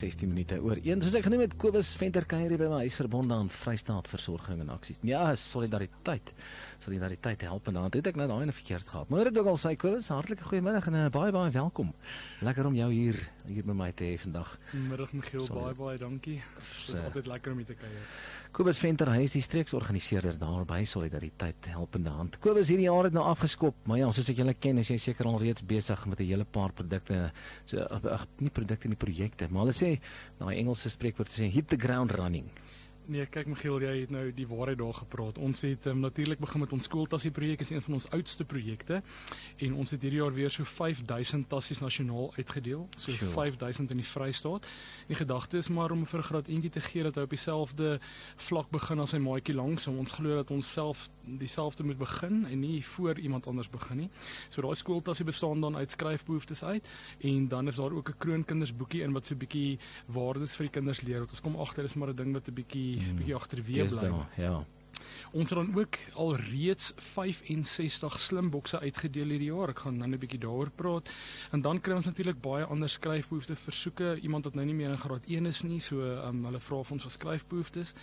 16 minute oor 1. Soos ek genoem het, Kobus Venter kuier by my huis verbonde aan Vrystaat Versorging en Aksies. Ja, solidariteit. Solidariteit help en dan het ek nou daai ene verkeerd gehad. Maar dit ook al sê Kobus, hartlike goeiemiddag en uh, baie baie welkom. Lekker om jou hier hier by my te hê vandag. Middag Michiel, baie baie dankie. Dit is altyd lekker om hier te kuier. Kobus Venter, hy is die streeksorganiseerder daar by Solidariteit Helpende Hand. Kobus hierdie jaar het nou afgeskop, maar ja, soos ek julle ken, is jy seker al reeds besig met 'n hele paar produkte, so ag nie produkte nie, projekte, maar hulle sê daai Engelse spreekwoord sê hit the ground running. Nee, kyk Michiel, jy het nou die waarheid daar gepraat. Ons het um, natuurlik begin met ons skooltassie projek, is een van ons oudste projekte. En ons het hierdie jaar weer so 5000 tassies nasionaal uitgedeel, so sure. 5000 in die Vrystaat. Die gedagte is maar om vir graad eentjie te gee dat hy op dieselfde vlak begin as sy maatjie langs. Ons glo dat ons self dieselfde moet begin en nie voor iemand anders begin nie. So daai skooltassie bestaan dan uit skryfbehoeftes uit en dan is daar ook 'n kroonkindersboekie in wat so 'n bietjie waardes vir die kinders leer. Wat ons kom agter is maar 'n ding wat 'n bietjie mm. bietjie agterweë bly. Ja. Ons het dan ook al reeds 65 slimbokse uitgedeel hierdie jaar. Ek gaan nou 'n bietjie daaroor praat. En dan kry ons natuurlik baie ander skryfbehoeftes versoeke. Iemand wat nou nie meer in graad 1 is nie, so um, hulle vra vir ons vir skryfbehoeftes.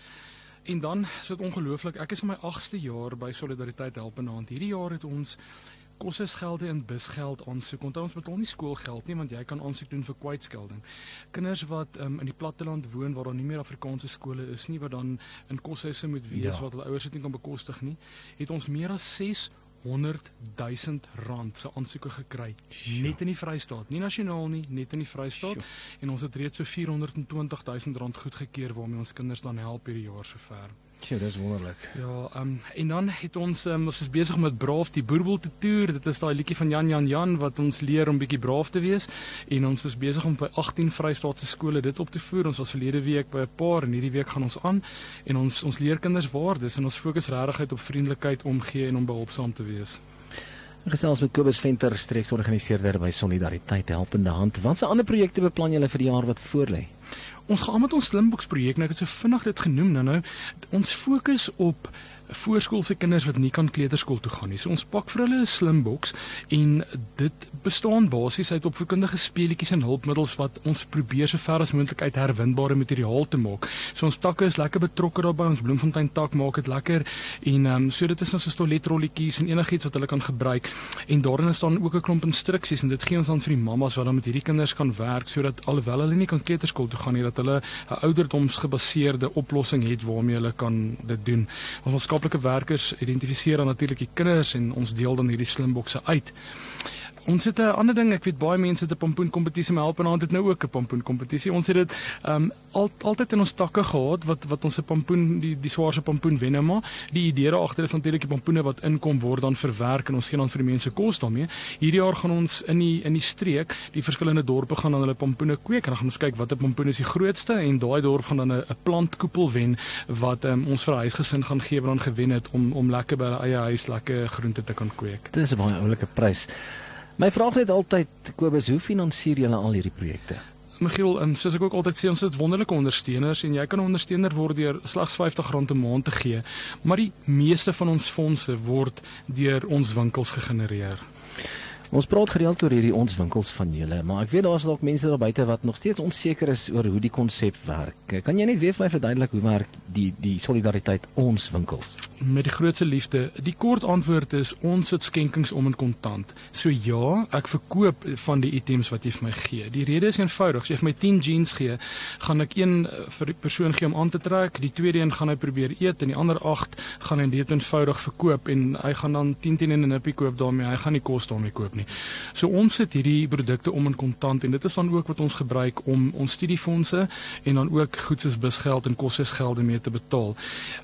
En dan is dit ongelooflik. Ek is in my 8ste jaar by Solidariteit Help en Hand. Hierdie jaar het ons kosesgelde en busgeld aansoek. Onthou ons betaal nie skoolgeld nie want jy kan aansoek doen vir kwytskelding. Kinders wat um, in die platteland woon waar daar nie meer Afrikaanse skole is nie wat dan in koshuise moet wees ja. wat hulle ouers dit nie kan bekostig nie, het ons meer as 6 100 000 rand se aansoeke gekry Sjoe. net in die Vrystaat, nie nasionaal nie, net in die Vrystaat Sjoe. en ons het reeds so 420 000 rand goedgekeur waarmee ons kinders dan help hierdie jaar sover. Ja, dis wonderlik. Ja, ehm um, en dan het ons um, ons is besig met braaf die boerbol te toer. Dit is daai liedjie van Jan Jan Jan wat ons leer om bietjie braaf te wees en ons is besig om by 18 Vrystaatse skole dit op te voer. Ons was verlede week by 'n paar en hierdie week gaan ons aan en ons ons leer kinders waardes en ons fokus regtig op vriendelikheid, omgee en om behulpsaam te wees. Gesels met Kobus Venter, streeksorganiseerder by Solidariteit Helpende Hand. Watse ander projekte beplan julle vir die jaar wat voorlê? Ons gaan met ons Slimboks projek nou ek het so vinnig dit genoem nou nou ons fokus op voorskoolse kinders wat nie kan kleuterskool toe gaan nie. So ons pak vir hulle 'n slim boks en dit bestaan basies uit opvoedkundige speletjies en hulpmiddels wat ons probeer so ver as moontlik uit herwinbare materiaal te maak. So ons takke is lekker betrokke daarbey. Ons bloemfontein tak maak dit lekker en ehm um, so dit is nou so toiletrolletjies en enigiets wat hulle kan gebruik. En daarin dan ook 'n klomp instruksies en dit gee ons dan vir die mammas wat dan met hierdie kinders kan werk sodat alhoewel hulle nie kan kleuterskool toe gaan nie dat hulle 'n ouderdomsgebaseerde oplossing het waarmee hulle kan dit doen. Ons maatskaplike werkers identifiseer dan natuurlik die kinders en ons deel dan hierdie slimbokse uit. Ons het 'n ander ding, ek weet baie mense het 'n pompoen kompetisie maar help en ons het nou ook 'n pompoen kompetisie. Ons het dit ehm um, al, altyd in ons takke gehad wat wat ons se pompoen die die swaarste pompoen wen nou maar. Die idee daar agter is natuurlik die pompoene wat inkom word dan verwerk en ons gee dan vir die mense kos daarmee. Hierdie jaar gaan ons in die in die streek, die verskillende dorpe gaan dan hulle pompoene kweek en dan gaan ons kyk watter pompoen is die grootste en daai dorp gaan dan 'n plantkoepel wen wat um, ons vir huisgesin gaan gee wat dan gewen het om om lekker by hulle eie huis lekker groente te kan kweek. Dit is 'n baie oulike prys. My vraag net altyd Kobus, hoe finansier julle al hierdie projekte? Michiel, en soos ek ook altyd sê, ons is wonderlike ondersteuners en jy kan 'n ondersteuner word deur slegs R50 'n maand te gee, maar die meeste van ons fondse word deur ons winkels gegenereer. Ons praat gereeld oor hierdie ons winkels van julle, maar ek weet daar's dalk mense daar buite wat nog steeds onseker is oor hoe die konsep werk. Kan jy net weer vir my verduidelik hoe werk die die solidariteit ons winkels? Met die grootste liefde. Die kort antwoord is ons sit skenkings om in kontant. So ja, ek verkoop van die items wat jy vir my gee. Die rede is eenvoudig. As jy vir my 10 jeans gee, gaan ek een eh, vir die persoon gee om aan te trek, die tweede een gaan hy probeer eet en die ander 8 gaan hy dit eenvoudig verkoop en hy gaan dan 10 teen 'n nippie koop daarmee. Hy gaan nie kos daarmee koop nie. So ons sit hierdie produkte om in kontant en dit is dan ook wat ons gebruik om ons studiefondse en dan ook goed soos busgeld en kosesgelde mee te betaal.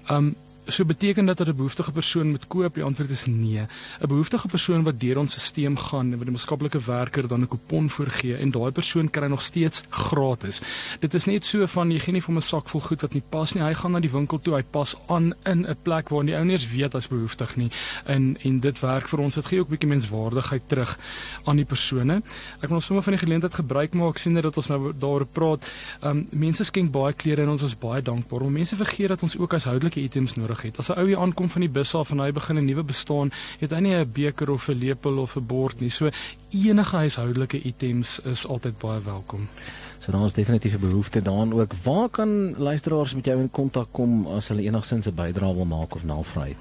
Um So beteken dat dat 'n behoeftige persoon moet koop? Die antwoord is nee. 'n Behoeftige persoon wat deur ons stelsel gaan en wat die maatskaplike werker dan 'n kupon voorgee en daai persoon kry nog steeds gratis. Dit is net so van jy gee nie vir 'n sak vol goed wat nie pas nie. Hy gaan na die winkel toe, hy pas aan in 'n plek waar die ouers weet hy's behoeftig nie. En en dit werk vir ons. Dit gee ook 'n bietjie menswaardigheid terug aan die persone. Ek wil sommer van die geleentheid gebruik maak sien dat ons nou daaroor praat. Um, mense skenk baie klere en ons is baie dankbaar. Maar mense vergeet dat ons ook huishoudelike items nodig het. As 'n ou hier aankom van die bus af en hy begin 'n nuwe bestaan, het hy nie 'n beker of 'n lepel of 'n bord nie. So enige huishoudelike items is altyd baie welkom. So daar is definitief 'n behoefte daaraan ook. Waar kan luisteraars met jou in kontak kom as hulle enigsins 'n bydrae wil maak of navraag?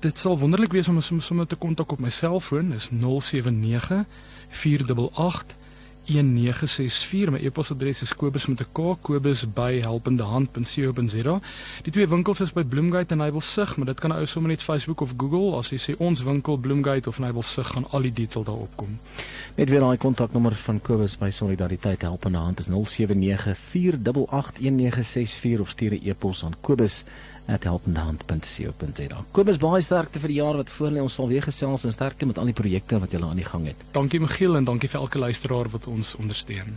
Dit sal wonderlik wees om sommer te kontak op my selfoon, dis 079 488 1964 my e-posadres is kobus met 'n k kobus@helpendehand.co.za. Die twee winkels is by Bloomgate en Nybelsig, maar dit kan ou sommer net Facebook of Google as jy sê ons winkel Bloomgate of Nybelsig gaan al die detail daarop kom. Net weer daai kontaknommer van Kobus by Solidariteit Helpende Hand is 0794881964 of stuur 'n e-pos aan kobus @helpendehand.co.za. Kobus baie sterkte vir die jaar wat voor lê. Ons sal weer gesels en sterkte met al die projekte wat jy aan die gang het. Dankie Michiel en dankie vir elke luisteraar wat ons ondersteun.